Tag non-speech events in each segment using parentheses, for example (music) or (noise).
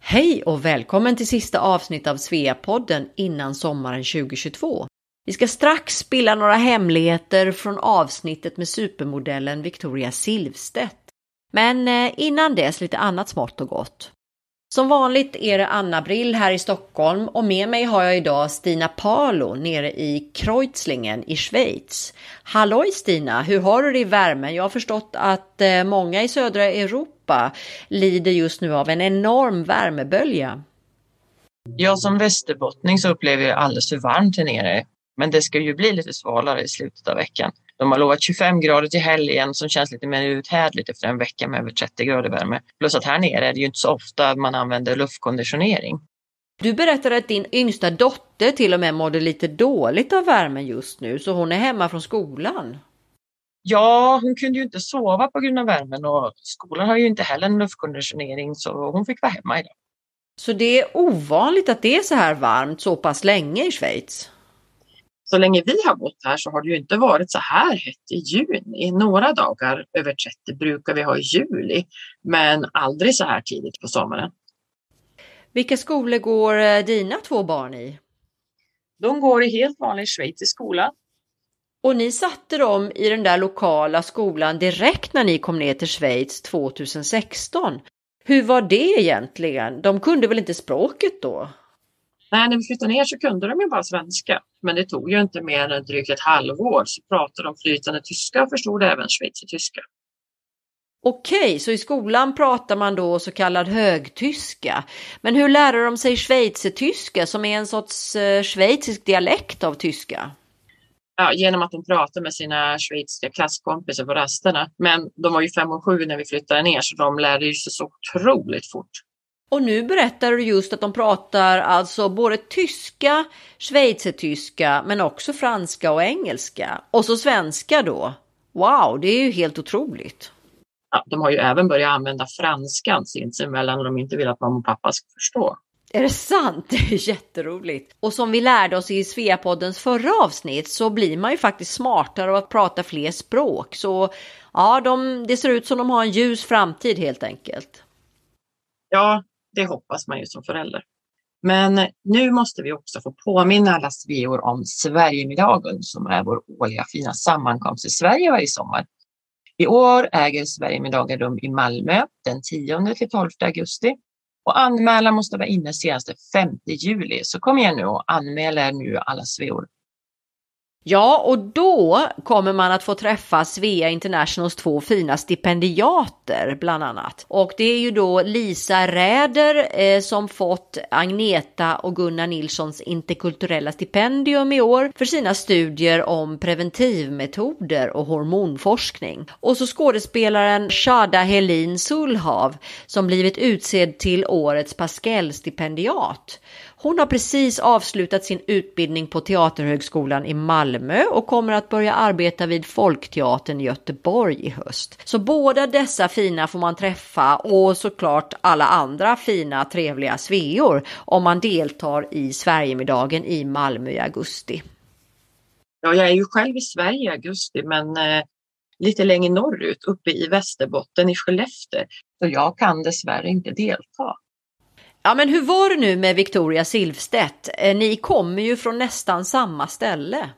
Hej och välkommen till sista avsnitt av Sveapodden innan sommaren 2022. Vi ska strax spilla några hemligheter från avsnittet med supermodellen Victoria Silvstedt. Men eh, innan dess lite annat smått och gott. Som vanligt är det Anna Brill här i Stockholm och med mig har jag idag Stina Palo nere i Kreuzlingen i Schweiz. Halloj Stina, hur har du det i värmen? Jag har förstått att eh, många i södra Europa lider just nu av en enorm värmebölja. Jag som västerbottning så upplever jag alldeles för varmt här nere. Men det ska ju bli lite svalare i slutet av veckan. De har lovat 25 grader till helgen som känns lite mer uthärdligt efter en vecka med över 30 grader värme. Plus att här nere är det ju inte så ofta man använder luftkonditionering. Du berättade att din yngsta dotter till och med mådde lite dåligt av värmen just nu, så hon är hemma från skolan. Ja, hon kunde ju inte sova på grund av värmen och skolan har ju inte heller en luftkonditionering så hon fick vara hemma idag. Så det är ovanligt att det är så här varmt så pass länge i Schweiz? Så länge vi har bott här så har det ju inte varit så här hett i juni. Några dagar över 30 brukar vi ha i juli, men aldrig så här tidigt på sommaren. Vilka skolor går eh, dina två barn i? De går i helt vanlig schweizisk skola. Och ni satte dem i den där lokala skolan direkt när ni kom ner till Schweiz 2016. Hur var det egentligen? De kunde väl inte språket då? Nej, när vi flyttade ner så kunde de ju bara svenska. Men det tog ju inte mer än drygt ett halvår så pratade de flytande tyska och förstod även schweizertyska. Okej, så i skolan pratar man då så kallad högtyska. Men hur lärde de sig schweizertyska som är en sorts eh, schweizisk dialekt av tyska? Ja, genom att de pratade med sina schweiziska klasskompisar på rasterna. Men de var ju fem och sju när vi flyttade ner så de lärde sig så otroligt fort. Och nu berättar du just att de pratar alltså både tyska, schweizertyska men också franska och engelska. Och så svenska då. Wow, det är ju helt otroligt. Ja, de har ju även börjat använda franskan sinsemellan och de inte vill att mamma och pappa ska förstå. Är det sant? (laughs) Det är jätteroligt. Och som vi lärde oss i Sveapoddens förra avsnitt så blir man ju faktiskt smartare av att prata fler språk. Så ja, de, det ser ut som de har en ljus framtid helt enkelt. Ja, det hoppas man ju som förälder. Men nu måste vi också få påminna alla sveor om Sverigemiddagen som är vår årliga fina sammankomst i Sverige varje sommar. I år äger Sverigemiddagen rum i Malmö den 10 till 12 augusti och anmälan måste vara inne senast den 5 juli. Så kom igen nu och anmäl er nu alla sveor. Ja, och då kommer man att få träffa Svea Internationals två fina stipendiater bland annat. Och det är ju då Lisa Räder eh, som fått Agneta och Gunnar Nilssons interkulturella stipendium i år för sina studier om preventivmetoder och hormonforskning. Och så skådespelaren Shada Helin Sulhav som blivit utsedd till årets Pascal-stipendiat. Hon har precis avslutat sin utbildning på Teaterhögskolan i Malmö och kommer att börja arbeta vid Folkteatern i Göteborg i höst. Så båda dessa fina får man träffa och såklart alla andra fina trevliga sveor om man deltar i Sverigemiddagen i Malmö i augusti. Ja, jag är ju själv i Sverige i augusti, men eh, lite längre norrut, uppe i Västerbotten i Skellefteå. Så jag kan dessvärre inte delta. Ja, men hur var det nu med Victoria Silvstedt? Eh, ni kommer ju från nästan samma ställe.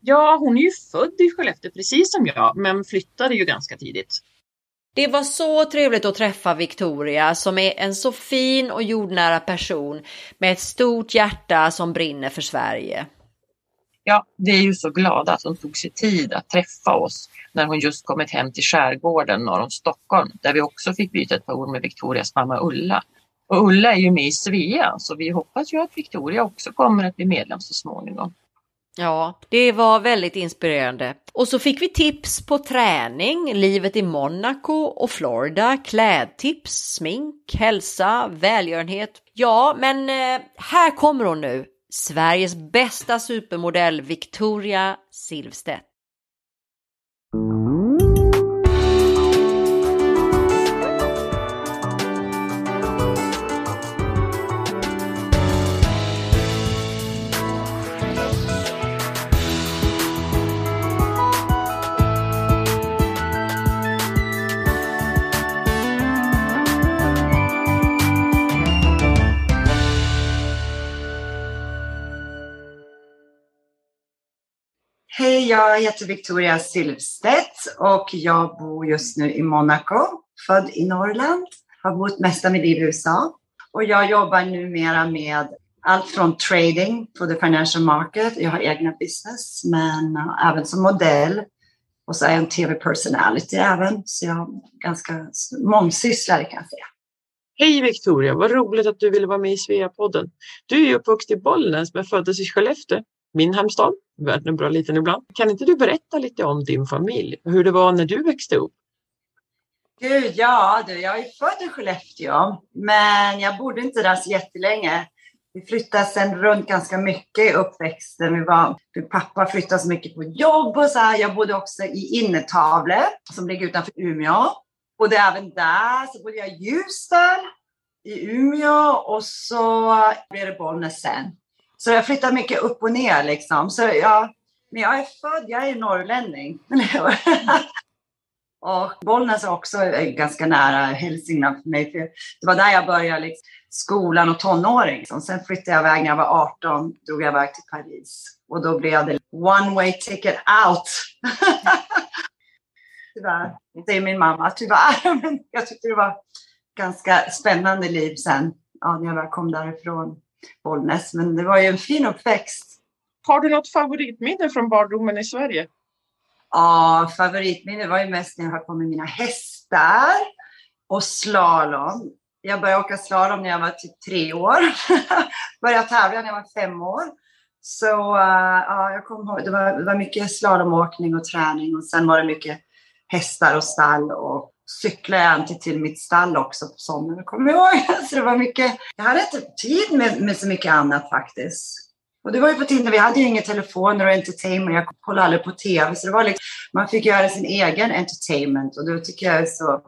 Ja, hon är ju född i Skellefteå precis som jag, men flyttade ju ganska tidigt. Det var så trevligt att träffa Victoria som är en så fin och jordnära person med ett stort hjärta som brinner för Sverige. Ja, vi är ju så glada att hon tog sig tid att träffa oss när hon just kommit hem till skärgården norr om Stockholm där vi också fick byta ett par ord med Victorias mamma Ulla och Ulla är ju med i Svea så vi hoppas ju att Victoria också kommer att bli medlem så småningom. Ja, det var väldigt inspirerande. Och så fick vi tips på träning, livet i Monaco och Florida, klädtips, smink, hälsa, välgörenhet. Ja, men eh, här kommer hon nu. Sveriges bästa supermodell Victoria Silvstedt. Hej, jag heter Victoria Silvstedt och jag bor just nu i Monaco, född i Norrland. Har bott mesta av mitt liv i USA och jag jobbar numera med allt från trading på the financial market. Jag har egna business, men eh, även som modell. Och så är jag en tv-personality även, så jag är ganska mångsysslare kan jag säga. Hej Victoria, vad roligt att du ville vara med i Sveapodden. Du är ju uppvuxen i Bollnäs men föddes i Skellefteå, min hemstad. Världen är bra liten ibland. Kan inte du berätta lite om din familj hur det var när du växte upp? Gud, ja du, jag är född i Skellefteå, men jag bodde inte där så jättelänge. Vi flyttade sen runt ganska mycket i uppväxten. Vi var, pappa flyttade så mycket på jobb och så här. Jag bodde också i Innertavle som ligger utanför Umeå. Bodde även där. Så bodde jag i Ljusdal i Umeå och så blev det Bollnäs sen. Så jag flyttar mycket upp och ner liksom. Så jag, men jag är född, jag är norrlänning. (laughs) och Bollnäs är också eh, ganska nära Hälsingland för mig. För det var där jag började liksom, skolan och tonåring. Sen flyttade jag iväg när jag var 18, drog jag iväg till Paris. Och då blev det one way ticket out. (laughs) tyvärr, säger min mamma, tyvärr. (laughs) Men jag tyckte det var ganska spännande liv sen, ja, när jag väl kom därifrån Bollnäs. Men det var ju en fin uppväxt. Har du något favoritminne från barndomen i Sverige? Ja, favoritminne var ju mest när jag höll på med mina hästar och slalom. Jag började åka slalom när jag var typ tre år. (laughs) började tävla när jag var fem år. Så uh, ja, jag kommer ihåg, det var, det var mycket slalomåkning och träning och sen var det mycket hästar och stall och cyklade jag alltid till mitt stall också på sommaren, kommer jag ihåg. (laughs) Så det var mycket, jag hade inte tid med, med så mycket annat faktiskt. Och det var ju på tiden, vi hade ju inga telefoner och entertainment, jag kollade aldrig på tv, så det var liksom, man fick göra sin egen entertainment och då tycker jag så,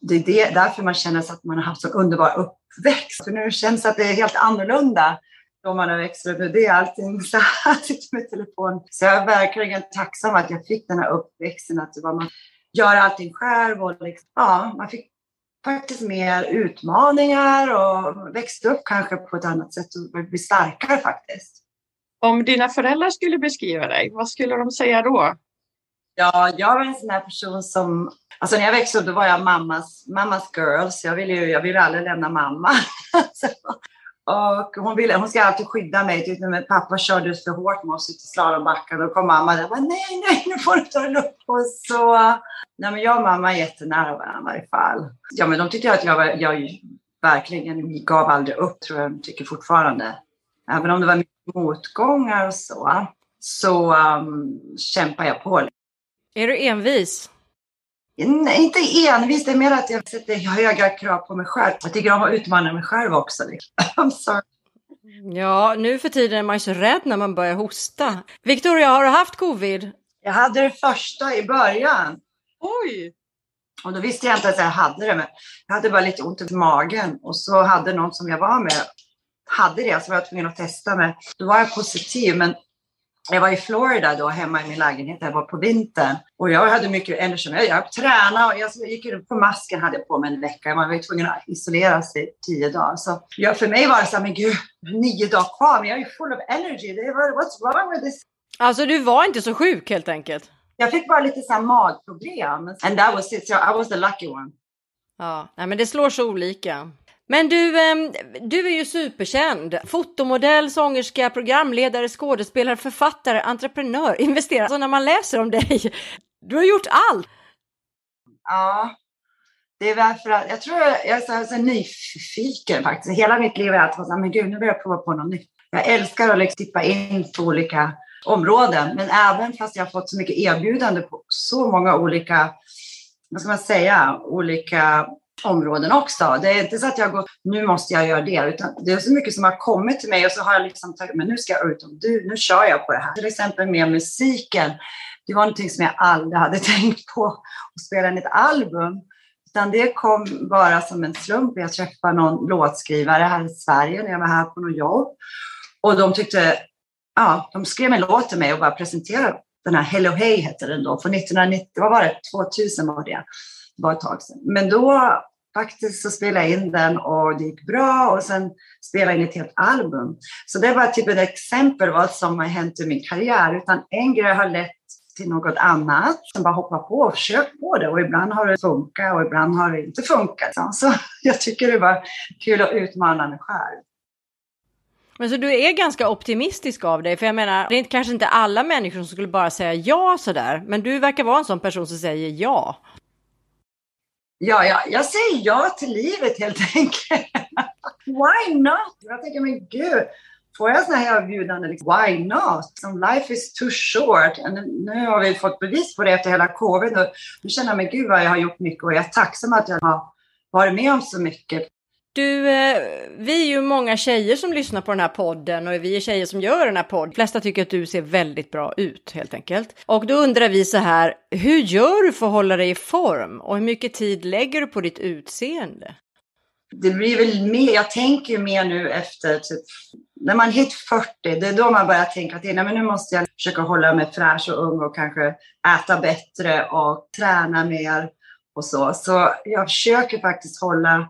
det är det, därför man känner att man har haft så underbar uppväxt. För nu känns det att det är helt annorlunda då man har växt upp. Det är allting (laughs) så här, med telefon. Så jag är verkligen tacksam att jag fick den här uppväxten, att det var man gör allting själv och liksom, ja, man fick faktiskt mer utmaningar och växte upp kanske på ett annat sätt och bli starkare faktiskt. Om dina föräldrar skulle beskriva dig, vad skulle de säga då? Ja, jag var en sån här person som, alltså när jag växte upp då var jag mammas, mammas girl, så jag ville ju, jag ville aldrig lämna mamma. (laughs) Och hon, ville, hon ska alltid skydda mig. Tyckte men pappa körde för hårt med oss ute i slalombacken. Då kom mamma där och bara, nej, nej, nu får du ta det lugnt. Och så, nej, men jag och mamma är jättenära varandra i varje fall. Ja, men de tyckte att jag, var, jag verkligen gav aldrig upp, tror jag de tycker fortfarande. Även om det var mycket motgångar och så, så um, kämpar jag på. Är du envis? Nej, inte envis, det är mer att jag sätter höga krav på mig själv. Jag tycker om att utmana mig själv också. (laughs) I'm sorry. Ja, nu för tiden är man ju så rädd när man börjar hosta. Victoria, har du haft covid? Jag hade det första i början. Oj! Och då visste jag inte att jag hade det, men jag hade bara lite ont i magen. Och så hade någon som jag var med, hade det, så var jag tvungen att testa mig. Då var jag positiv, men jag var i Florida då, hemma i min lägenhet, jag var på vintern. Och jag hade mycket energi. Jag, jag tränade och jag gick ut på masken hade jag på mig en vecka. Jag var tvungen att isolera sig tio dagar. Så jag, för mig var det så här, men gud, nio dagar kvar, men jag är full of energy. Det var, what's wrong with this? Alltså du var inte så sjuk helt enkelt? Jag fick bara lite så här magproblem. And that was it, so I was the lucky one. Ja, nej, men det slår så olika. Men du, ehm, du är ju superkänd. Fotomodell, sångerska, programledare, skådespelare, författare, entreprenör, (laughs) investerare. Så alltså, när man läser om dig, du har gjort allt. Ja, det är därför att jag tror jag är så, så nyfiken faktiskt. Hela mitt liv har jag alltid varit så men gud, nu vill jag prova på något nytt. Jag älskar att liksom tippa in på olika områden, men även fast jag har fått så mycket erbjudande på så många olika, vad ska man säga, olika områden också. Det är inte så att jag går, nu måste jag göra det, utan det är så mycket som har kommit till mig och så har jag liksom tagit, men nu ska jag ut och du, nu kör jag på det här. Till exempel med musiken. Det var någonting som jag aldrig hade (laughs) tänkt på, att spela in ett album. Utan det kom bara som en slump. Jag träffade någon låtskrivare här i Sverige när jag var här på något jobb. Och de tyckte, ja, de skrev en låt till mig och bara presenterade den här Hello Hey hette den då, från 1990, vad var det, 2000 var det var ett tag sedan. Men då faktiskt så spelade jag in den och det gick bra och sen spelade jag in ett helt album. Så det var typ ett exempel vad som har hänt i min karriär. Utan en grej har lett till något annat. Sen bara hoppa på och försök på det. Och ibland har det funkat och ibland har det inte funkat. Så jag tycker det var kul att utmana mig själv. Men så du är ganska optimistisk av dig, för jag menar, det är kanske inte alla människor som skulle bara säga ja sådär, men du verkar vara en sån person som säger ja. Ja, ja, jag säger ja till livet helt enkelt. Why not? Jag tänker, men gud, får jag sådana här erbjudanden, liksom, why not? Som life is too short. And nu har vi fått bevis på det efter hela covid. Och nu känner jag, men gud vad jag har gjort mycket och jag är tacksam att jag har varit med om så mycket. Du, eh, vi är ju många tjejer som lyssnar på den här podden och vi är tjejer som gör den här podden. De flesta tycker att du ser väldigt bra ut helt enkelt. Och då undrar vi så här, hur gör du för att hålla dig i form och hur mycket tid lägger du på ditt utseende? Det blir väl mer, jag tänker mer nu efter typ, när man hit 40, det är då man börjar tänka till, nej men nu måste jag försöka hålla mig fräsch och ung och kanske äta bättre och träna mer och så. Så jag försöker faktiskt hålla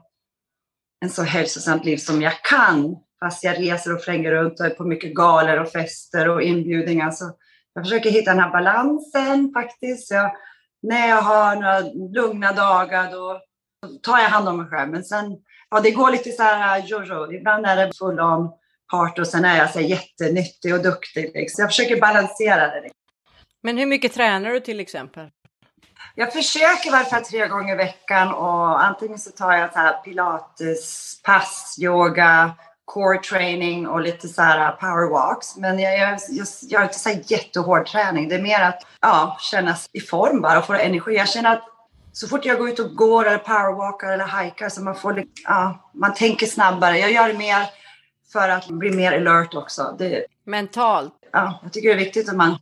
en så hälsosamt liv som jag kan. Fast jag reser och flänger runt och är på mycket galor och fester och inbjudningar. Så jag försöker hitta den här balansen faktiskt. Jag, när jag har några lugna dagar då tar jag hand om mig själv. Men sen, ja det går lite så här jojo. Ibland är det full on part och sen är jag så här jättenyttig och duktig. Liksom. Så Jag försöker balansera det. Men hur mycket tränar du till exempel? Jag försöker i varje fall tre gånger i veckan och antingen så tar jag så här pilates, pass, yoga, core training och lite så här power walks. Men jag, jag, jag, har inte så här jättehård träning. Det är mer att ja, kännas i form bara och få energi. Jag känner att så fort jag går ut och går eller powerwalkar eller hajkar så man får ja, man tänker snabbare. Jag gör det mer för att bli mer alert också. Det, Mentalt? Ja, jag tycker det är viktigt att man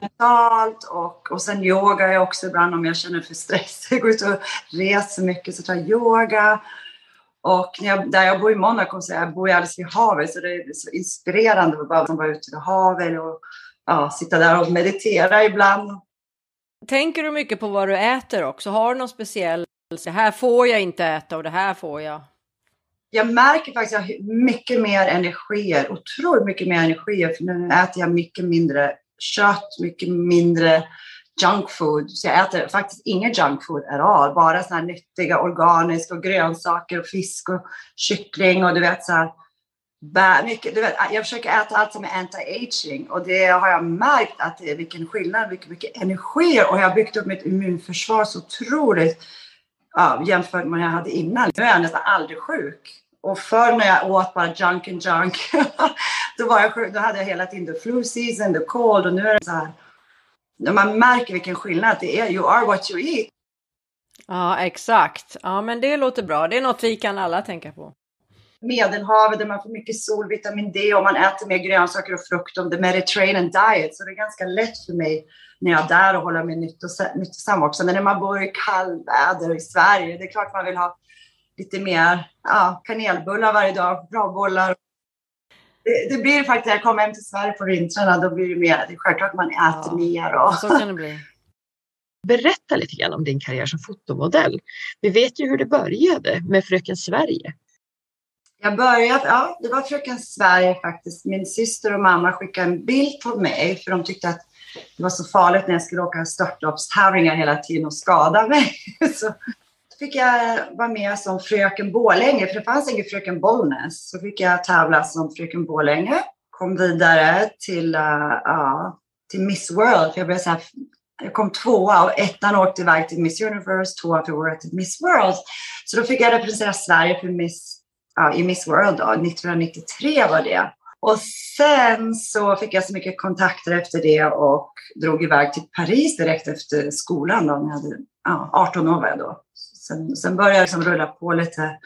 mentalt och, och sen yoga jag också ibland om jag känner för stress. (laughs) Jag går ut och reser mycket så tar jag yoga. Och när jag, där jag bor i Monaco så jag bor jag alldeles vid havet så det är så inspirerande att bara vara ute vid havet och ja, sitta där och meditera ibland. Tänker du mycket på vad du äter också? Har du någon speciell, det här får jag inte äta och det här får jag? Jag märker faktiskt att jag har mycket mer energier, otroligt mycket mer energier, för nu äter jag mycket mindre kött, mycket mindre junk food. Så jag äter faktiskt inget junk food at all. Bara sådana här nyttiga organiska och grönsaker och fisk och kyckling och du vet så här. Mycket, du vet, äh, jag försöker äta allt som är anti-aging och det har jag märkt att det är vilken skillnad, mycket, mycket energi och jag har byggt upp mitt immunförsvar så otroligt ja, jämfört med vad jag hade innan. Nu är jag nästan aldrig sjuk. Och förr när jag åt bara junk and junk, (laughs) då, var jag. Då hade jag hela tiden the flu season, the cold och nu är det så här. När man märker vilken skillnad det är. You are what you eat. Ja, exakt. Ja, men det låter bra. Det är något vi kan alla tänka på. Medelhavet där man får mycket sol, vitamin D och man äter mer grönsaker och frukt om the Mediterranean diet. Så det är ganska lätt för mig när jag är där och hålla mig nyttosam också. Men när man bor i kallväder i Sverige, det är klart man vill ha lite mer ja, kanelbullar varje dag, bra Det, det blir faktiskt, jag kommer hem till Sverige på vintrarna, då blir det mer, det är självklart man äter ja, mer. Och... Så kan det bli. (laughs) Berätta lite grann om din karriär som fotomodell. Vi vet ju hur det började med Fröken Sverige. Jag började, ja, det var Fröken Sverige faktiskt. Min syster och mamma skickade en bild på mig för de tyckte att det var så farligt när jag skulle åka störtloppstävlingar hela tiden och skada mig. (laughs) Så fick jag vara med som Fröken Bålänge, för det fanns ingen Fröken Bollnäs. Så fick jag tävla som Fröken Bålänge. Kom vidare till, uh, uh, till Miss World. För jag, blev så här, jag kom tvåa och ettan åkte iväg till Miss Universe, tvåa för året till Miss World. Så då fick jag representera Sverige för Miss, uh, i Miss World då, 1993 var det. Och sen så fick jag så mycket kontakter efter det och drog iväg till Paris direkt efter skolan. Då, när jag hade, ja, 18 år var jag då. Sen, sen började jag liksom rulla på lite.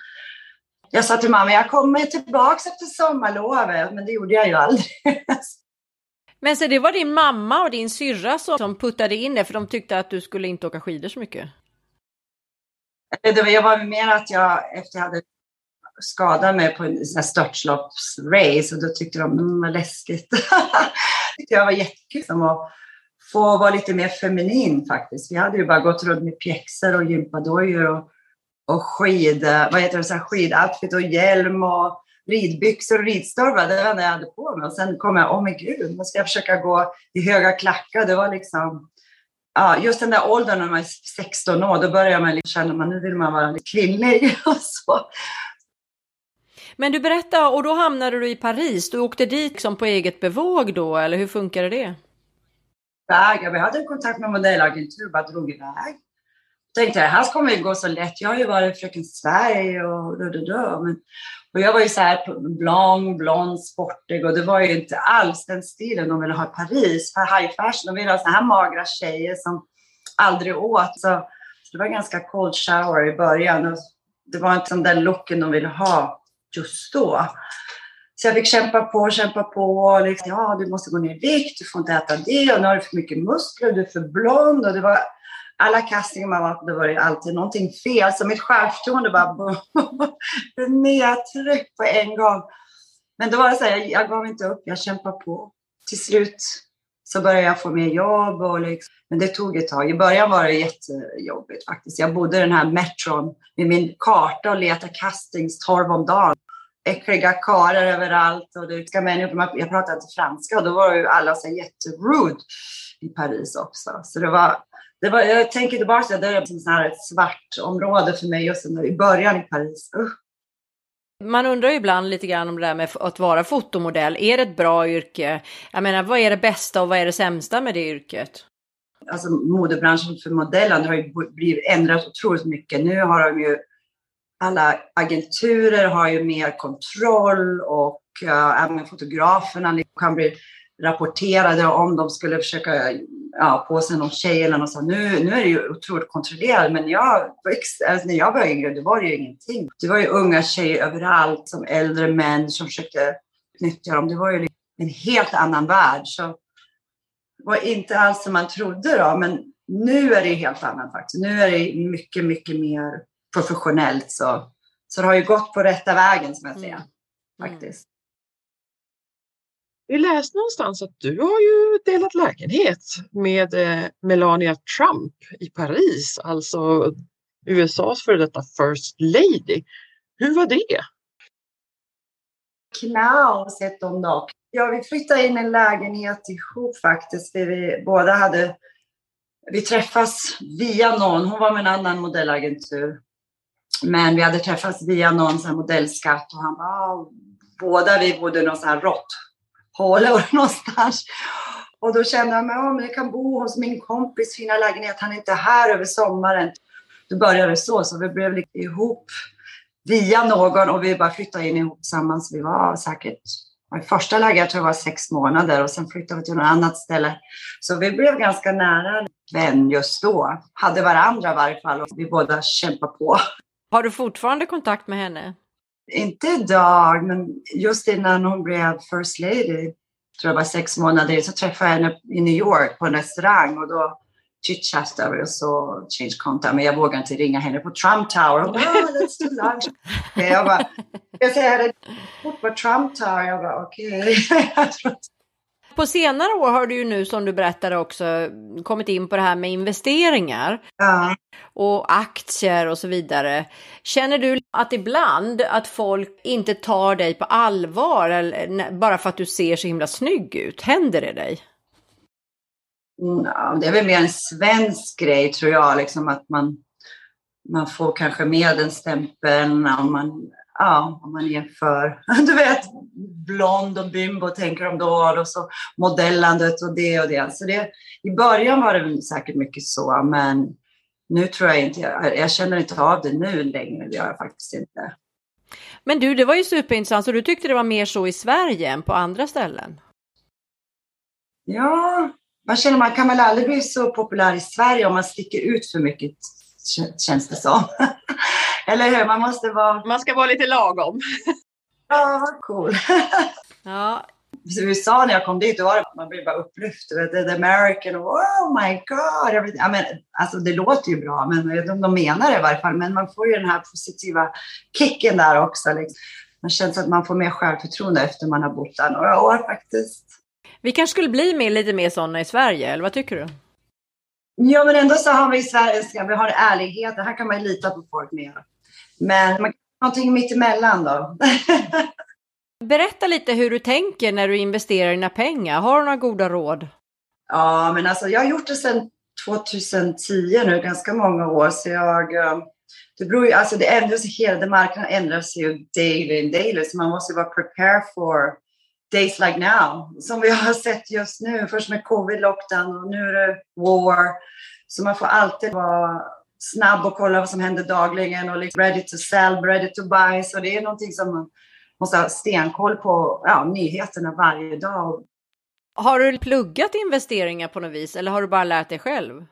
Jag sa till mamma, jag kommer tillbaka efter sommarlovet, men det gjorde jag ju aldrig. (laughs) Men så det var din mamma och din syrra som puttade in det för de tyckte att du skulle inte åka skidor så mycket? Det var, jag var mer att jag efter jag hade skadat mig på en störtloppsrace och då tyckte de mm, det var läskigt. (laughs) jag var jättekul att få vara lite mer feminin faktiskt. Vi hade ju bara gått runt med pjäxor och gympadojor och och skid, vad heter det, så här skidoutfit och hjälm och ridbyxor och ridstövlar. Det var det enda jag hade på mig. Och sen kom jag, åh oh men gud, nu ska jag försöka gå i höga klackar. Det var liksom, ja, just den där åldern när man är 16 år, då börjar man liksom känna att nu vill man vara lite kvinnlig. (laughs) Och så. Men du berättade, och då hamnade du i Paris. Du åkte dit liksom på eget bevåg då, eller hur funkade det? Jag hade kontakt med modellagentur, och bara drog iväg tänkte jag, här kommer det gå så lätt. Jag har ju varit Fröken Sverige och då, då, då. Men, och jag var ju så här blond, blond, sportig och det var ju inte alls den stilen de ville ha i Paris. För high fashion, de ville ha så här magra tjejer som aldrig åt. Så, så det var ganska cold shower i början. Och det var inte den looken de ville ha just då. Så jag fick kämpa på, kämpa på. Liksom, ja, du måste gå ner i vikt, du får inte äta det och nu har du för mycket muskler, du är för blond. Och det var alla castingar man var på, det var det alltid någonting fel. Så mitt självförtroende bara (laughs) blev nedtryckt på en gång. Men då var det så här, jag, jag gav inte upp, jag kämpade på. Till slut så började jag få mer jobb. Och liksom, men det tog ett tag. I början var det jättejobbigt faktiskt. Jag bodde i den här metron med min karta och letade castings tolv om dagen. Äckliga karlar överallt och det ska människor. Jag pratade inte franska och då var ju alla så jätterude i Paris också. Så det var det var, jag tänker tillbaka till det, är liksom här ett svart område för mig just i början i Paris. Uh. Man undrar ju ibland lite grann om det där med att vara fotomodell. Är det ett bra yrke? Jag menar, vad är det bästa och vad är det sämsta med det yrket? Alltså modebranschen för modellen har ju blivit ändrat otroligt mycket. Nu har de ju alla agenturer har ju mer kontroll och uh, även fotograferna kan bli rapporterade om de skulle försöka ja, på sig någon tjej eller något sånt. Nu, nu är det ju otroligt kontrollerat, men jag, alltså när jag var yngre, det var det ju ingenting. Det var ju unga tjejer överallt, som äldre män som försökte nyttja dem. Det var ju en helt annan värld. Så det var inte alls som man trodde då, men nu är det helt annat faktiskt. Nu är det mycket, mycket mer professionellt. Så, så det har ju gått på rätta vägen, som jag säger. Mm. Faktiskt. Vi läste någonstans att du har ju delat lägenhet med eh, Melania Trump i Paris, alltså USAs före detta First Lady. Hur var det? Knaus hette hon dock. Ja, vi flyttade in en lägenhet ihop faktiskt. Vi, vi båda hade... Vi träffas via någon. Hon var med en annan modellagentur. Men vi hade träffats via någon sån modellskatt och han bara, ah, båda vi bodde i någon sån här rått (laughs) någonstans. Och då kände jag att jag kan bo hos min kompis fina lägenhet. Han är inte här över sommaren. Då började det så, så vi blev ihop via någon och vi bara flyttade in ihop tillsammans. Vi var säkert i första läget tror jag var sex månader och sen flyttade vi till något annat ställe. Så vi blev ganska nära vän just då. Hade varandra i varje fall och vi båda kämpade på. Har du fortfarande kontakt med henne? inte idag, men just innan hon blev First Lady, tror jag var sex månader, så träffade jag henne i New York på en restaurang och då chitchattade vi och så change contact. Men jag vågade inte ringa henne på Trump Tower. Hon bara, oh, let's do lunch. jag bara, jag säger på Trump Tower. Jag bara, okej. (laughs) Okay. På senare år har du ju nu, som du berättade också, kommit in på det här med investeringar. Ja. Och aktier och så vidare. Känner du att ibland att folk inte tar dig på allvar eller, bara för att du ser så himla snygg ut? Händer det dig? Ja, det är väl mer en svensk grej tror jag, liksom att man, man får kanske med den stämpeln om man ja, om man jämför, (laughs) du vet, blond och bimbo tänker de då och så modellandet och det och det. Så det, I början var det säkert mycket så, men nu tror jag inte, jag, jag känner inte av det nu längre, det gör jag faktiskt inte. Men du, det var ju superintressant, så du tyckte det var mer så i Sverige än på andra ställen? Ja, man känner man kan väl aldrig bli så populär i Sverige om man sticker ut för mycket, känns det som. (laughs) Eller hur? Man måste vara... Man ska vara lite lagom. ja, vad cool. (laughs) ja. I USA när jag kom dit, då var det, man blev bara upplyft. The American, oh my god. Ja, men, alltså, det låter ju bra, men de, de menar det i varje fall. Men man får ju den här positiva kicken där också. Liksom. Man känner att man får mer självförtroende efter man har bott där några år faktiskt. Vi kanske skulle bli mer, lite mer sådana i Sverige, eller vad tycker du? Ja, men ändå så har vi i Sverige, vi har ärlighet. Här kan man ju lita på folk mer. Men någonting mitt emellan då. (laughs) Berätta lite hur du tänker när du investerar dina pengar. Har du några goda råd? Ja, men alltså jag har gjort det sedan 2010 nu, ganska många år. Så jag, eh, det beror ju, alltså det ändras, hela marknaden ändras ju daily and daily, så man måste vara prepared for days like now, som vi (laughs) har sett just nu. Först med covid-lockdown och nu är det war. Så man får alltid vara snabb och kolla vad som händer dagligen och liksom ready to sell, ready to buy. Så det är någonting som man måste ha stenkoll på ja, nyheterna varje dag. Har du pluggat investeringar på något vis eller har du bara lärt dig själv?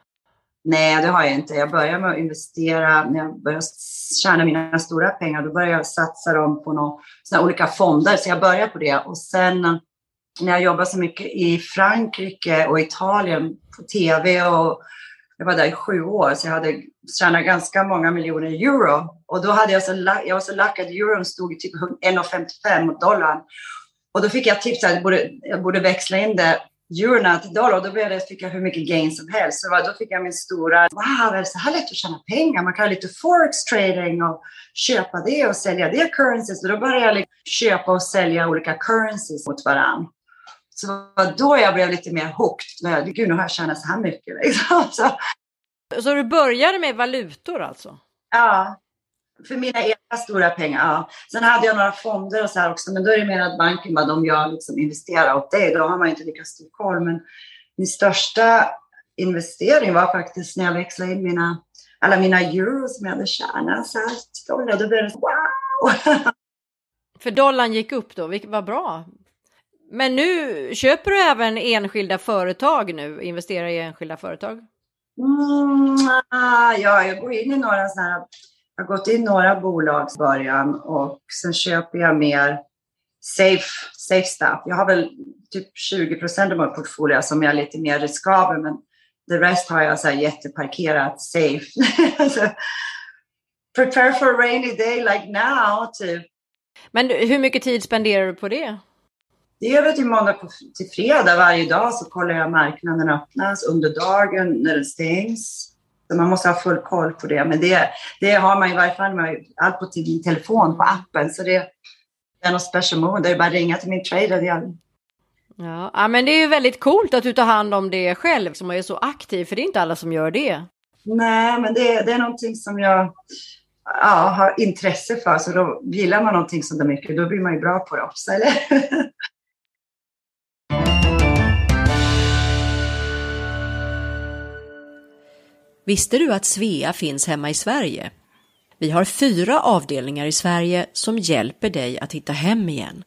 Nej, det har jag inte. Jag började med att investera, när jag började tjäna mina stora pengar, då började jag satsa dem på några olika fonder. Så jag började på det. Och sen när jag jobbade så mycket i Frankrike och Italien på tv och jag var där i sju år, så jag hade tjänat ganska många miljoner euro. Och då hade jag så, jag var så lack att euron stod i typ 1,55 mot dollarn. Och då fick jag tips att jag borde, jag borde växla in det eurona till dollar och då började, fick jag hur mycket gain som helst. Så då fick jag min stora, wow, är det så här lätt att tjäna pengar? Man kan ha lite forex trading och köpa det och sälja det currencies. Och då började jag liksom köpa och sälja olika currencies mot varandra. Så var då jag blev lite mer hooked. Gud, nu har jag tjänat så här mycket. Liksom. (laughs) Så. så du började med valutor alltså? Ja, för mina egna stora pengar. Ja. Sen hade jag några fonder och så här också, men då är det mer att banken bara, de jag liksom investerar åt dig. Då har man inte lika stor koll. Men min största investering var faktiskt när jag växlade in mina, alla mina euro som jag hade tjänat. Så här, dollar, då blev det wow! (laughs) För dollarn gick upp då, vilket var bra. Men nu köper du även enskilda företag nu, investerar i enskilda företag? Mm, ja, jag går in i några sådana här, jag har gått in i några bolag i början och sen köper jag mer safe, safe stuff. Jag har väl typ 20 procent av min portfolio som är lite mer riskabel, men the rest har jag så här jätteparkerat safe. (laughs) prepare for a rainy day like now, typ. Men hur mycket tid spenderar du på det? Det är väl till måndag till fredag varje dag så kollar jag marknaden öppnas under dagen när den stängs. Så man måste ha full koll på det. Men det, det har man i varje fall med allt på sin telefon, på appen. Så det, det är något special mode. Det är bara att ringa till min trader. Ja, ja, men det är ju väldigt coolt att du tar hand om det själv som är så aktiv. För det är inte alla som gör det. Nej, men det, det är någonting som jag ja, har intresse för. Så då gillar man någonting så mycket, då blir man ju bra på det också. Eller? (laughs) Visste du att Svea finns hemma i Sverige? Vi har fyra avdelningar i Sverige som hjälper dig att hitta hem igen.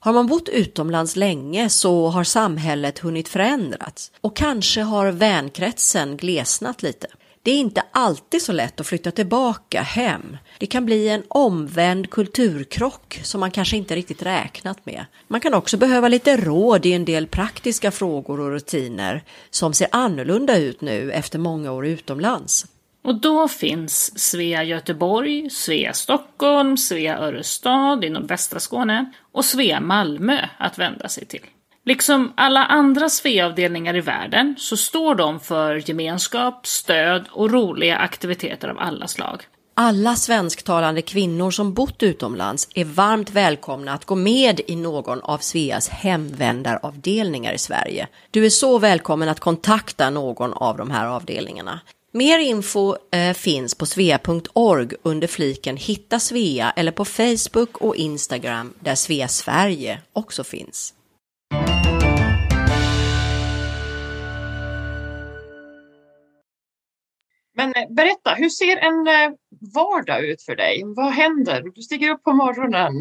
Har man bott utomlands länge så har samhället hunnit förändras och kanske har vänkretsen glesnat lite. Det är inte alltid så lätt att flytta tillbaka hem. Det kan bli en omvänd kulturkrock som man kanske inte riktigt räknat med. Man kan också behöva lite råd i en del praktiska frågor och rutiner som ser annorlunda ut nu efter många år utomlands. Och då finns Svea Göteborg, Svea Stockholm, Svea Örestad inom västra Skåne och Svea Malmö att vända sig till. Liksom alla andra Svea-avdelningar i världen så står de för gemenskap, stöd och roliga aktiviteter av alla slag. Alla svensktalande kvinnor som bott utomlands är varmt välkomna att gå med i någon av Sveas hemvändaravdelningar i Sverige. Du är så välkommen att kontakta någon av de här avdelningarna. Mer info eh, finns på svea.org under fliken Hitta Svea eller på Facebook och Instagram där Svea Sverige också finns. Men eh, berätta, hur ser en eh, vardag ut för dig? Vad händer? Du stiger upp på morgonen.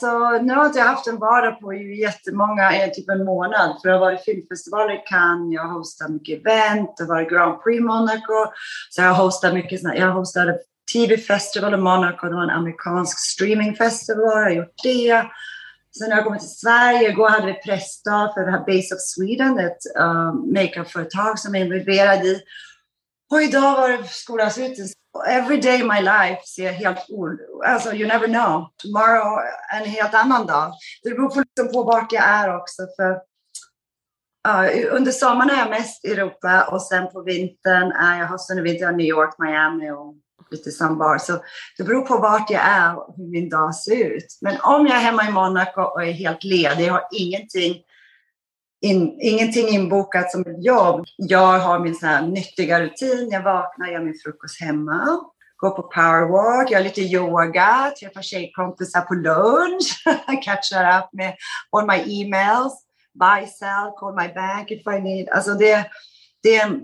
Så nu har jag haft en vardag på jättemånga, eh, typ en månad. För jag har varit filmfestivaler i Cannes, jag har hostat mycket event, det har varit Grand Prix Monaco. Så jag har hostat mycket, jag hostade TV Festival i Monaco, det var en amerikansk streamingfestival, jag har gjort det. Sen när jag kom till Sverige, igår hade vi pressdag för det här Base of Sweden, ett uh, makeupföretag som jag är involverad i. Och idag var det skolavslutning. Every day in my life ser helt Alltså, you never know. Tomorrow en helt annan dag. Det beror på, liksom på vart jag är också. För, uh, under sommaren är jag mest i Europa och sen på vintern är jag, hösten och vintern New York, Miami och lite sambar. Så det beror på vart jag är och hur min dag ser ut. Men om jag är hemma i Monaco och är helt ledig, jag har ingenting, in, ingenting inbokat som ett jobb. Jag har min sån här nyttiga rutin. Jag vaknar, gör min frukost hemma, går på powerwalk, gör lite yoga, träffar tjejkompisar på lunch, (laughs) catchar up med all my emails, buy, sell, call my bank if I need. Alltså det, det är en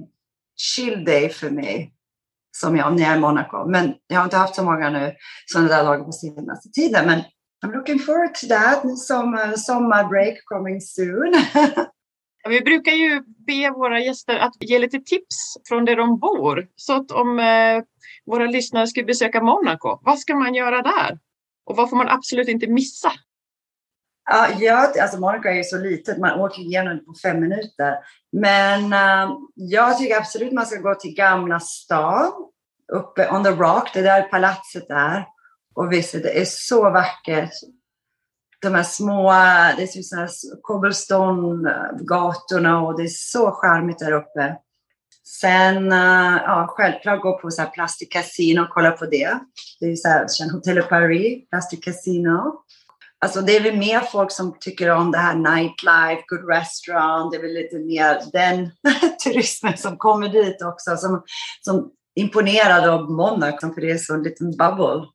chill day för mig som jag när jag är i Monaco. Men jag har inte haft så många nu sådana där dagar på senaste tiden. Men I'm looking forward to that. Sommar, eh, sommarbreak coming soon. (laughs) Vi brukar ju be våra gäster att ge lite tips från där de bor. Så att om eh, våra lyssnare skulle besöka Monaco, vad ska man göra där? Och vad får man absolut inte missa? Ja, ja, alltså Monaco är ju så litet, man åker igenom det på fem minuter. Men uh, jag tycker absolut man ska gå till Gamla stan, uppe on the rock, det där palatset där. Och visst, det är så vackert. De här små, det är som cobblestone-gatorna och det är så charmigt där uppe. Sen, uh, ja, självklart gå på så här Plastic Casino och kolla på det. Det är så här, Hotel Paris, Plastic Casino. Alltså det är väl mer folk som tycker om det här nightlife, good restaurant, det är väl lite mer den (laughs) turismen som kommer dit också, som, som imponerad av Monaco, för det är så en liten bubble.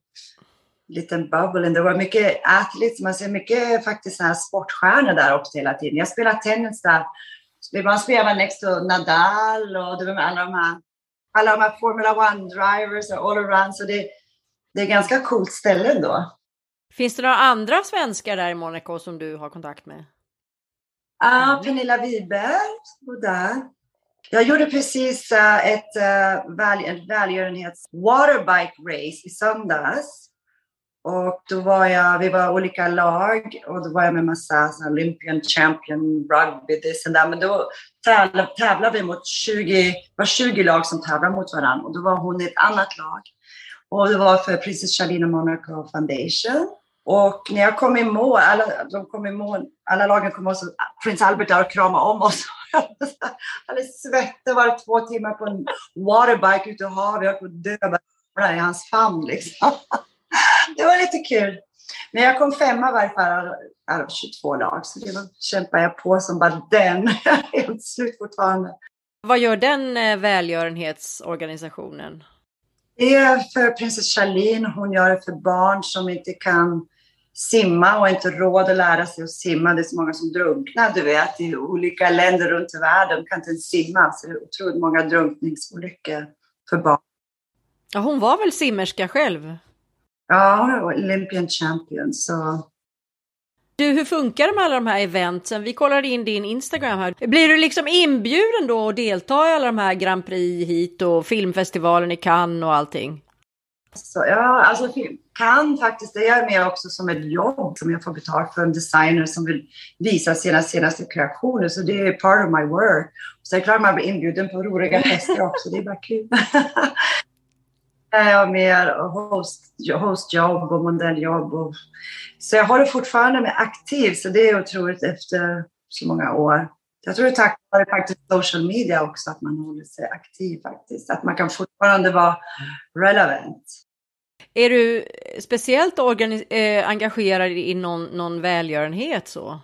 Liten bubble. Det var mycket athletes, man ser mycket faktiskt här sportstjärnor där också hela tiden. Jag spelar tennis där. Man spelar next to Nadal och det var alla de här, alla de här Formula One drivers och all around. Så det, det är ganska coolt ställe ändå. Finns det några andra svenskar där i Monaco som du har kontakt med? Ja, ah, Pernilla Wiberg var där. Jag gjorde precis uh, ett, uh, väl, välgörenhets waterbike race i söndags. Och då var jag, vi var olika lag och då var jag med massa så, Olympian champion rugby, this and that. Men då tävlade, tävlade vi mot 20, var 20 lag som tävlade mot varandra och då var hon i ett annat lag. Och det var för Princess Charlene Monaco Foundation. Och när jag kom i mål, alla, de kom i mål, alla lagen kom och så prins Albert där och kramade om oss. (laughs) Alldeles svettig, var två timmar på en waterbike ute i havet. Jag kunde dö i hans famn liksom. (laughs) Det var lite kul. Men jag kom femma varje fall av 22 lag, så det kämpar jag på som bara den. (laughs) Jag är helt slut fortfarande. Vad gör den eh, välgörenhetsorganisationen? Det är för prinsess Charlene. Hon gör det för barn som inte kan simma och inte råd att lära sig att simma. Det är så många som drunknar, du vet, i olika länder runt i världen kan inte ens simma. Så det är otroligt många drunkningsolyckor för barn. Ja, hon var väl simmerska själv? Ja, Olympian champion. Så. Du, hur funkar det med alla de här eventen? Vi kollade in din Instagram här. Blir du liksom inbjuden då att delta i alla de här Grand Prix hit och filmfestivalen i Cannes och allting? Så, ja, alltså kan faktiskt, det är mer också som ett jobb som jag får betalt för en designer som vill visa sina senaste kreationer. Så det är part of my work. Så det är klart man blir inbjuden på roliga fester också, det är bara kul. (laughs) jag har mer host, hostjobb och modelljobb. Och, så jag håller fortfarande mig aktiv, så det är otroligt efter så många år. Jag tror det är tack vare faktiskt social media också, att man håller sig aktiv faktiskt. Att man kan fortfarande vara relevant. Är du speciellt äh, engagerad i någon, någon välgörenhet så?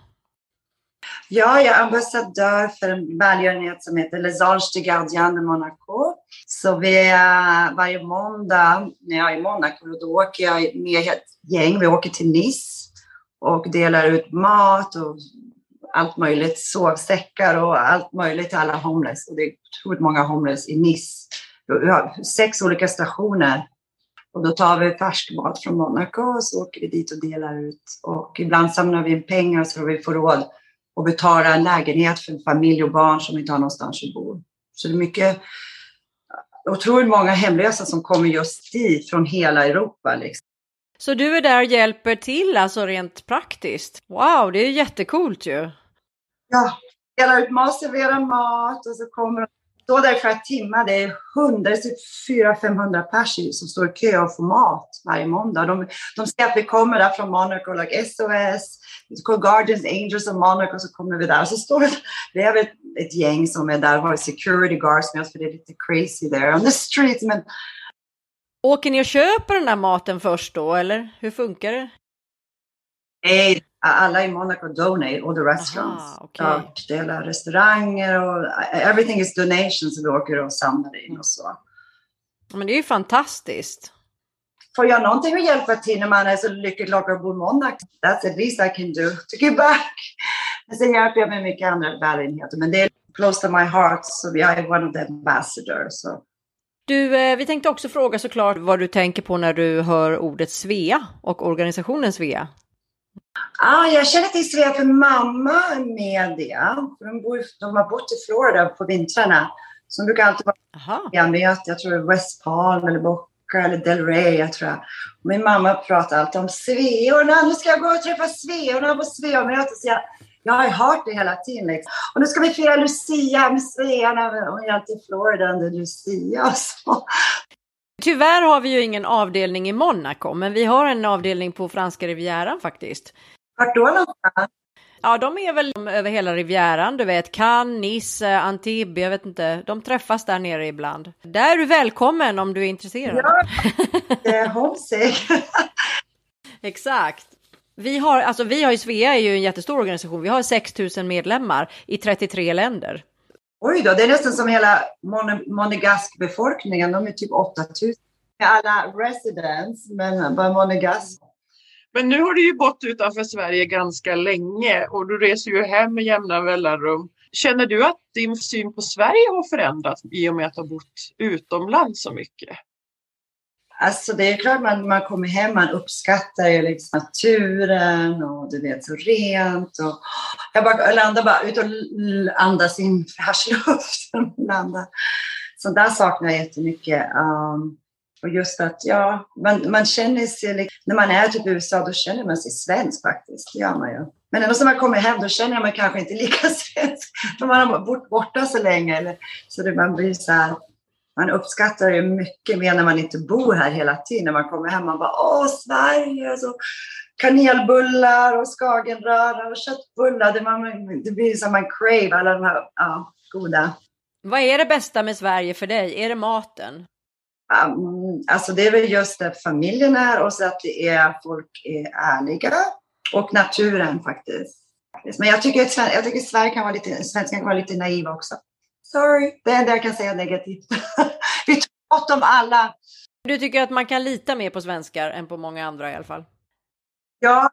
Ja, jag är ambassadör för en välgörenhet som heter Les Anges de Gardien de Monaco. Så vi är varje måndag när jag är i Monaco, då åker jag med ett gäng. Vi åker till Nice och delar ut mat och allt möjligt, sovsäckar och allt möjligt till alla homeless. Och det är otroligt många homeless i Nice. Vi har sex olika stationer och då tar vi färsk mat från Monaco och så åker vi dit och delar ut. Och ibland samlar vi in pengar så vi får råd att betala en lägenhet för en familj och barn som inte har någonstans att bo. Så det är mycket, otroligt många hemlösa som kommer just dit från hela Europa. Liksom. Så du är där och hjälper till alltså rent praktiskt? Wow, det är jättekult ju! Ja, delar ut mat, serverar mat och så kommer de stå där flera timmar. Det är hundra, typ 400-500 personer som står i kö och får mat varje måndag. De, de ser att vi kommer där från Monaco, like SOS, Guardians Angels of Monaco, så kommer vi där. Och så står det, det är ett, ett gäng som är där, har security guards med oss, för det är lite crazy there on the streets. Men Åker ni och köper den där maten först då, eller hur funkar det? Nej, alla i Monaco donate, all the restaurants. Aha, okay. delar restauranger och everything is donations vi åker och samlar in och så. Men det är ju fantastiskt. Får jag någonting att hjälpa till när man är så lycklig och bor i Monaco, that's at least I can do to give back. Men sen hjälper jag med mycket andra välgörenheter, men det är close to my heart, så jag är one of the ambassadors. So. Du, eh, vi tänkte också fråga såklart vad du tänker på när du hör ordet Svea och organisationen Svea. Ah, jag känner till Svea för mamma är med det. De, bor, de har bott i Florida på vintrarna. Så de brukar alltid vara med. Jag tror West Palm eller Boca eller Del Rey, jag tror jag. Min mamma pratar alltid om Sveorna. Nu ska jag gå och träffa Sveorna på Sveamöte. Så jag, jag har hört det hela tiden. Liksom. Och nu ska vi fira Lucia med Svearna. Hon är alltid i Florida under Lucia. Så. Tyvärr har vi ju ingen avdelning i Monaco, men vi har en avdelning på franska rivieran faktiskt. Vart då någonstans? Ja, de är väl över hela rivieran, du vet, Cannes, Nice, Antibes, jag vet inte. De träffas där nere ibland. Där är du välkommen om du är intresserad. Ja, homesick. (laughs) Exakt. Vi har, alltså vi har ju, Svea är ju en jättestor organisation. Vi har 6000 medlemmar i 33 länder. Oj då, det är nästan som hela monegask-befolkningen. De är typ 8000. Alla residents, men bara monegask. Men nu har du ju bott utanför Sverige ganska länge och du reser ju hem med jämna mellanrum. Känner du att din syn på Sverige har förändrats i och med att du har bott utomlands så mycket? Alltså det är klart man, man kommer hem, man uppskattar ju liksom naturen och du vet så rent. Och jag bara landar bara ut och andas in fräsch (laughs) luft. Så där saknar jag jättemycket. Um, och just att ja, man, man känner sig, när man är typ i USA då känner man sig svensk faktiskt, det gör man ju. Men ändå när man kommer hem då känner man kanske inte lika (laughs) svensk, för man har bott borta så länge. Eller, så det, man blir så här, man uppskattar det mycket mer när man inte bor här hela tiden. När man kommer hem man bara åh Sverige! Så kanelbullar och skagenröra och köttbullar. Det, man, det blir som man crave alla de här ja, goda. Vad är det bästa med Sverige för dig? Är det maten? Um, alltså det är väl just det familjen är och så att det är folk är ärliga och naturen faktiskt. Men jag tycker att jag tycker Sverige kan vara lite, svenskan kan vara lite naiva också. Sorry, det är det jag kan säga negativt. (laughs) Vi tror gott om alla. Du tycker att man kan lita mer på svenskar än på många andra i alla fall? Ja,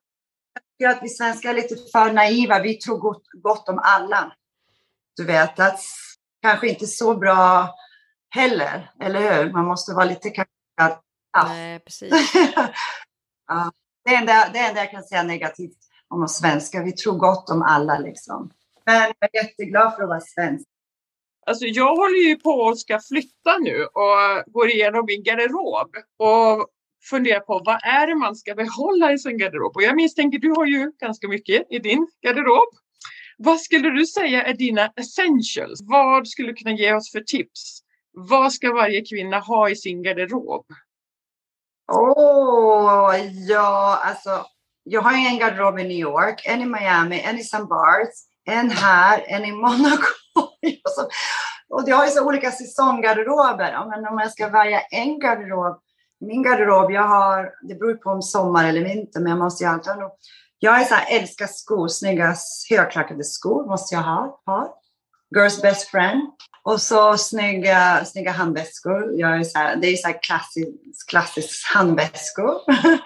jag tycker att vi svenskar är lite för naiva. Vi tror gott, gott om alla. Du vet, att kanske inte så bra heller, eller hur? Man måste vara lite kanske Nej, precis. (laughs) ja, det, enda, det enda jag kan säga negativt om oss svenskar, vi tror gott om alla liksom. Men jag är jätteglad för att vara svensk. Alltså jag håller ju på att ska flytta nu och går igenom min garderob och funderar på vad är det man ska behålla i sin garderob? Och jag misstänker, du har ju ganska mycket i din garderob. Vad skulle du säga är dina essentials? Vad skulle du kunna ge oss för tips? Vad ska varje kvinna ha i sin garderob? Åh, oh, ja, alltså. Jag har en garderob i New York, en i Miami, en i St. Barts, en här, en i Monaco. (laughs) och jag har ju så olika säsonggarderober. Men om jag ska välja en garderob, min garderob, jag har, det beror på om sommar eller vinter, men jag måste ju alltid ha Jag är så här, älskar skor, snygga högklackade skor måste jag ha. ha. Girls best friend. Och så snygga, snygga handväskor. Jag är så här, det är så här klassisk, klassisk handväskor.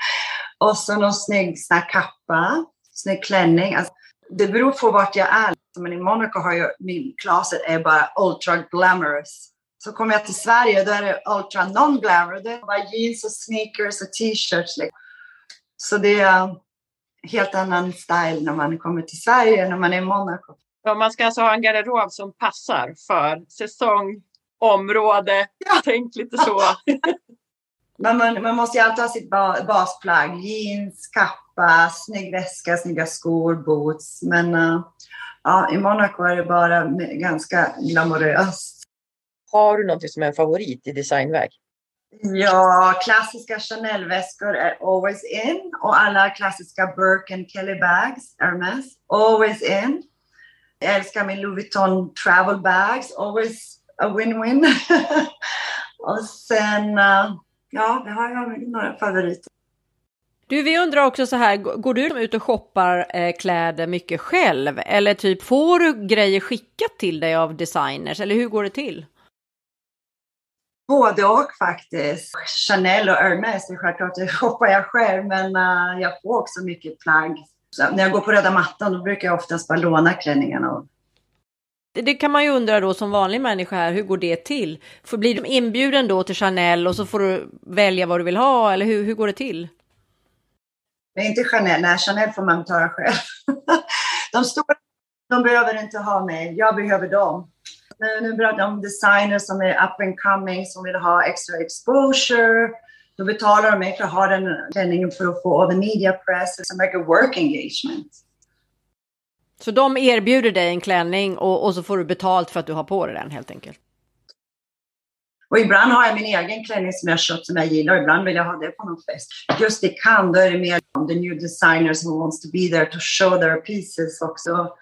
(laughs) och så någon snygg sån kappa, snygg klänning. Alltså, det beror på vart jag är. Men i Monaco har jag, min closet är bara ultra glamorous. Så kommer jag till Sverige då är det ultra non-glamour. Det är bara jeans och sneakers och t-shirts. Liksom. Så det är helt annan style när man kommer till Sverige när man är i Monaco. Ja, man ska alltså ha en garderob som passar för säsong, område. Ja. Tänk lite så. (laughs) man, man, man, måste ju alltid ha sitt basplagg. Jeans, kappa, snygg väska, snygga skor, boots. Men uh, ja, i Monaco är det bara ganska glamoröst. Har du något som är en favorit i designväg? Ja, klassiska Chanel-väskor är always in och alla klassiska Birkin Kelly bags, Hermes, always in. Jag älskar min Louis Vuitton travel bags, always a win-win. (laughs) och sen uh, ja, det har jag några favoriter. Du, vi undrar också så här, går du ut och shoppar eh, kläder mycket själv? Eller typ får du grejer skickat till dig av designers? Eller hur går det till? Både och faktiskt. Chanel och Hermes, är självklart, det (laughs) shoppar jag själv, men uh, jag får också mycket plagg. Så när jag går på röda mattan, då brukar jag oftast bara låna klänningarna. Det, det kan man ju undra då som vanlig människa här, hur går det till? För blir du inbjuden då till Chanel och så får du välja vad du vill ha, eller hur, hur går det till? Men inte Chanel, nej Chanel får man betala själv. (laughs) de stora, de behöver inte ha mig, jag behöver dem. Nu, nu pratar jag om designers som är up and coming, som vill ha extra exposure. Då betalar de mig för att ha den klänningen för att få all the media press, som like a work engagement. Så de erbjuder dig en klänning och, och så får du betalt för att du har på dig den helt enkelt? Och ibland har jag min egen klänning som jag köpt som jag gillar och ibland vill jag ha det på någon fest. Just i Cannes, då är det mer om the new designers who wants to be there to show their pieces också.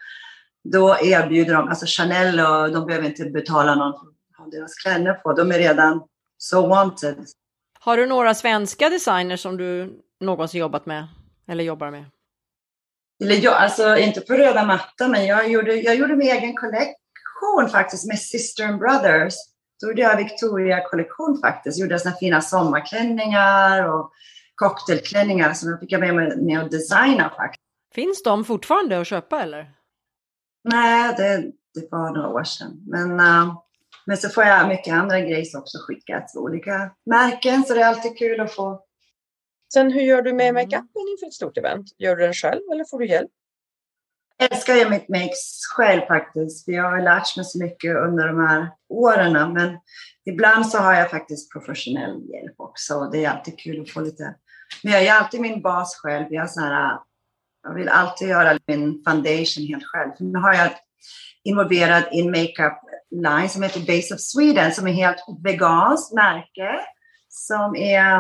Då erbjuder de, alltså Chanel och de behöver inte betala någon för att ha deras kläder på. De är redan so wanted. Har du några svenska designers som du någonsin jobbat med eller jobbar med? Eller jag, alltså inte på röda mattan, men jag gjorde, jag gjorde min egen kollektion faktiskt med Sister and Brothers. Då gjorde jag Victoria-kollektion faktiskt. Gjorde såna fina sommarklänningar och cocktailklänningar som jag fick med mig med att designa faktiskt. Finns de fortfarande att köpa eller? Nej, det, det var några år sedan. Men, uh, men så får jag mycket andra grejer också skickat olika märken, så det är alltid kul att få. Sen hur gör du med makeupen inför ett stort event? Gör du den själv eller får du hjälp? Jag älskar ju mitt makes själv faktiskt. För jag har lärt mig så mycket under de här åren. Men ibland så har jag faktiskt professionell hjälp också. Det är alltid kul att få lite. Men jag är alltid min bas själv. Jag, så här, jag vill alltid göra min foundation helt själv. Nu har jag involverad i en makeup line som heter Base of Sweden som är helt veganskt märke. Som är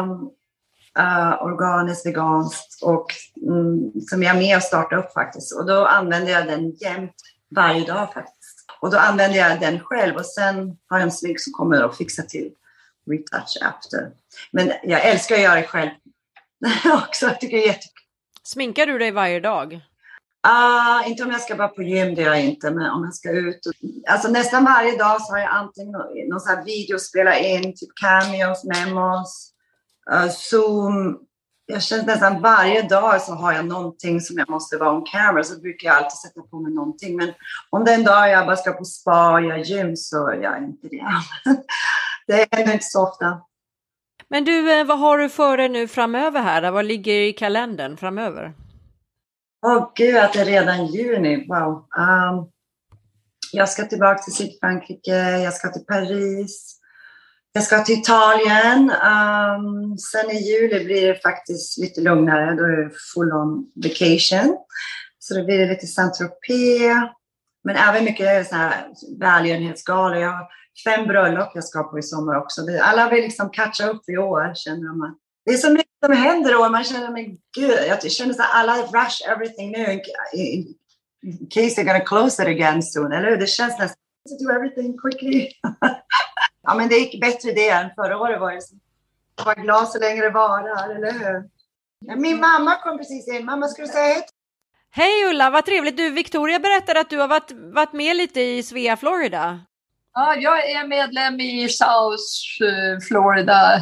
uh, organiskt, veganskt och mm, som jag är med och startar upp faktiskt. Och då använder jag den jämt varje dag faktiskt. Och då använder jag den själv och sen har jag en smink som kommer och fixar till retouch after. Men jag älskar att göra det själv (laughs) också. Jag tycker det är jättekul. Sminkar du dig varje dag? Uh, inte om jag ska vara på gym, det gör jag inte, men om jag ska ut. Och, alltså nästan varje dag så har jag antingen någon sån här video spela in, typ cameos, memos, uh, Zoom. Jag känner nästan varje dag så har jag någonting som jag måste vara on camera, så brukar jag alltid sätta på mig någonting. Men om det är en dag jag bara ska på spa och göra gym så gör jag inte det. (laughs) det händer inte så ofta. Men du, eh, vad har du för dig nu framöver här? Vad ligger i kalendern framöver? Åh oh, gud, att det är redan juni. Wow. Um, jag ska tillbaka till Sydfrankrike, jag ska till Paris, jag ska till Italien. Um, sen i juli blir det faktiskt lite lugnare. Då är det full on vacation. Så då blir det lite Saint-Tropez. Men även mycket så här välgörenhetsgalor. Jag har fem bröllop jag ska på i sommar också. Alla vill liksom catcha upp i år, känner de. Det är så mycket som händer och man känner, men gud, jag känner så alla rush everything nu in case they're gonna close it again soon, eller hur? Det känns nästan to do everything quickly. (laughs) ja, men det gick bättre det än förra året var det. Var glad så länge det varar, eller hur? Min mamma kom precis in. Mamma, ska du säga hej? Hej Ulla, vad trevligt. Du, Victoria berättade att du har varit, varit med lite i Svea, Florida. Ja, jag är medlem i South eh, Florida.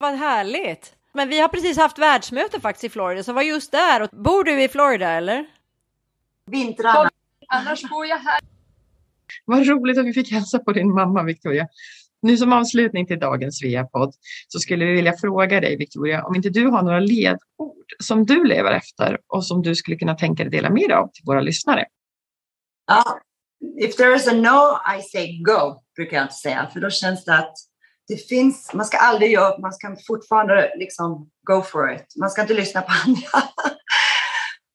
Vad härligt. Men vi har precis haft världsmöte faktiskt i Florida, så var just där. Bor du i Florida eller? Vintrarna. Annars bor jag här. Vad roligt att vi fick hälsa på din mamma Victoria. Nu som avslutning till dagens Sveapodd så skulle vi vilja fråga dig Victoria om inte du har några ledord som du lever efter och som du skulle kunna tänka dig dela med dig av till våra lyssnare. Ja, if there is a no, I say go, brukar jag inte säga, för då känns det att det finns, man ska aldrig ge upp, man ska fortfarande liksom go for it. Man ska inte lyssna på (laughs) andra.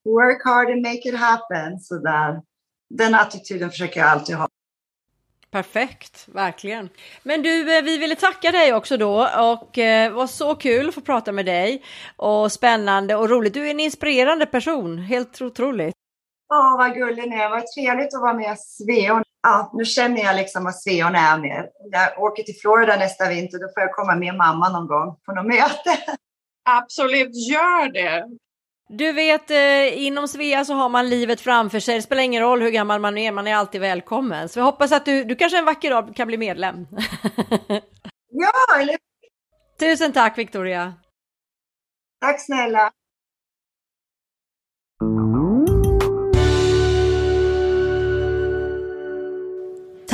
Work hard and make it happen. Så där. Den attityden försöker jag alltid ha. Perfekt, verkligen. Men du, eh, vi ville tacka dig också då och det var så kul att få prata med dig och spännande och roligt. Du är en inspirerande person, helt otroligt. Åh, vad gullig ni är. Vad trevligt att vara med Sveon. Ja, nu känner jag liksom vad Sveon är med. Jag åker till Florida nästa vinter, då får jag komma med mamma någon gång på något möte. (laughs) Absolut, gör det! Du vet, eh, inom Svea så har man livet framför sig. Det spelar ingen roll hur gammal man är, man är alltid välkommen. Så jag hoppas att du, du kanske en vacker dag kan bli medlem. (laughs) Ja, eller Tusen tack Victoria! Tack snälla.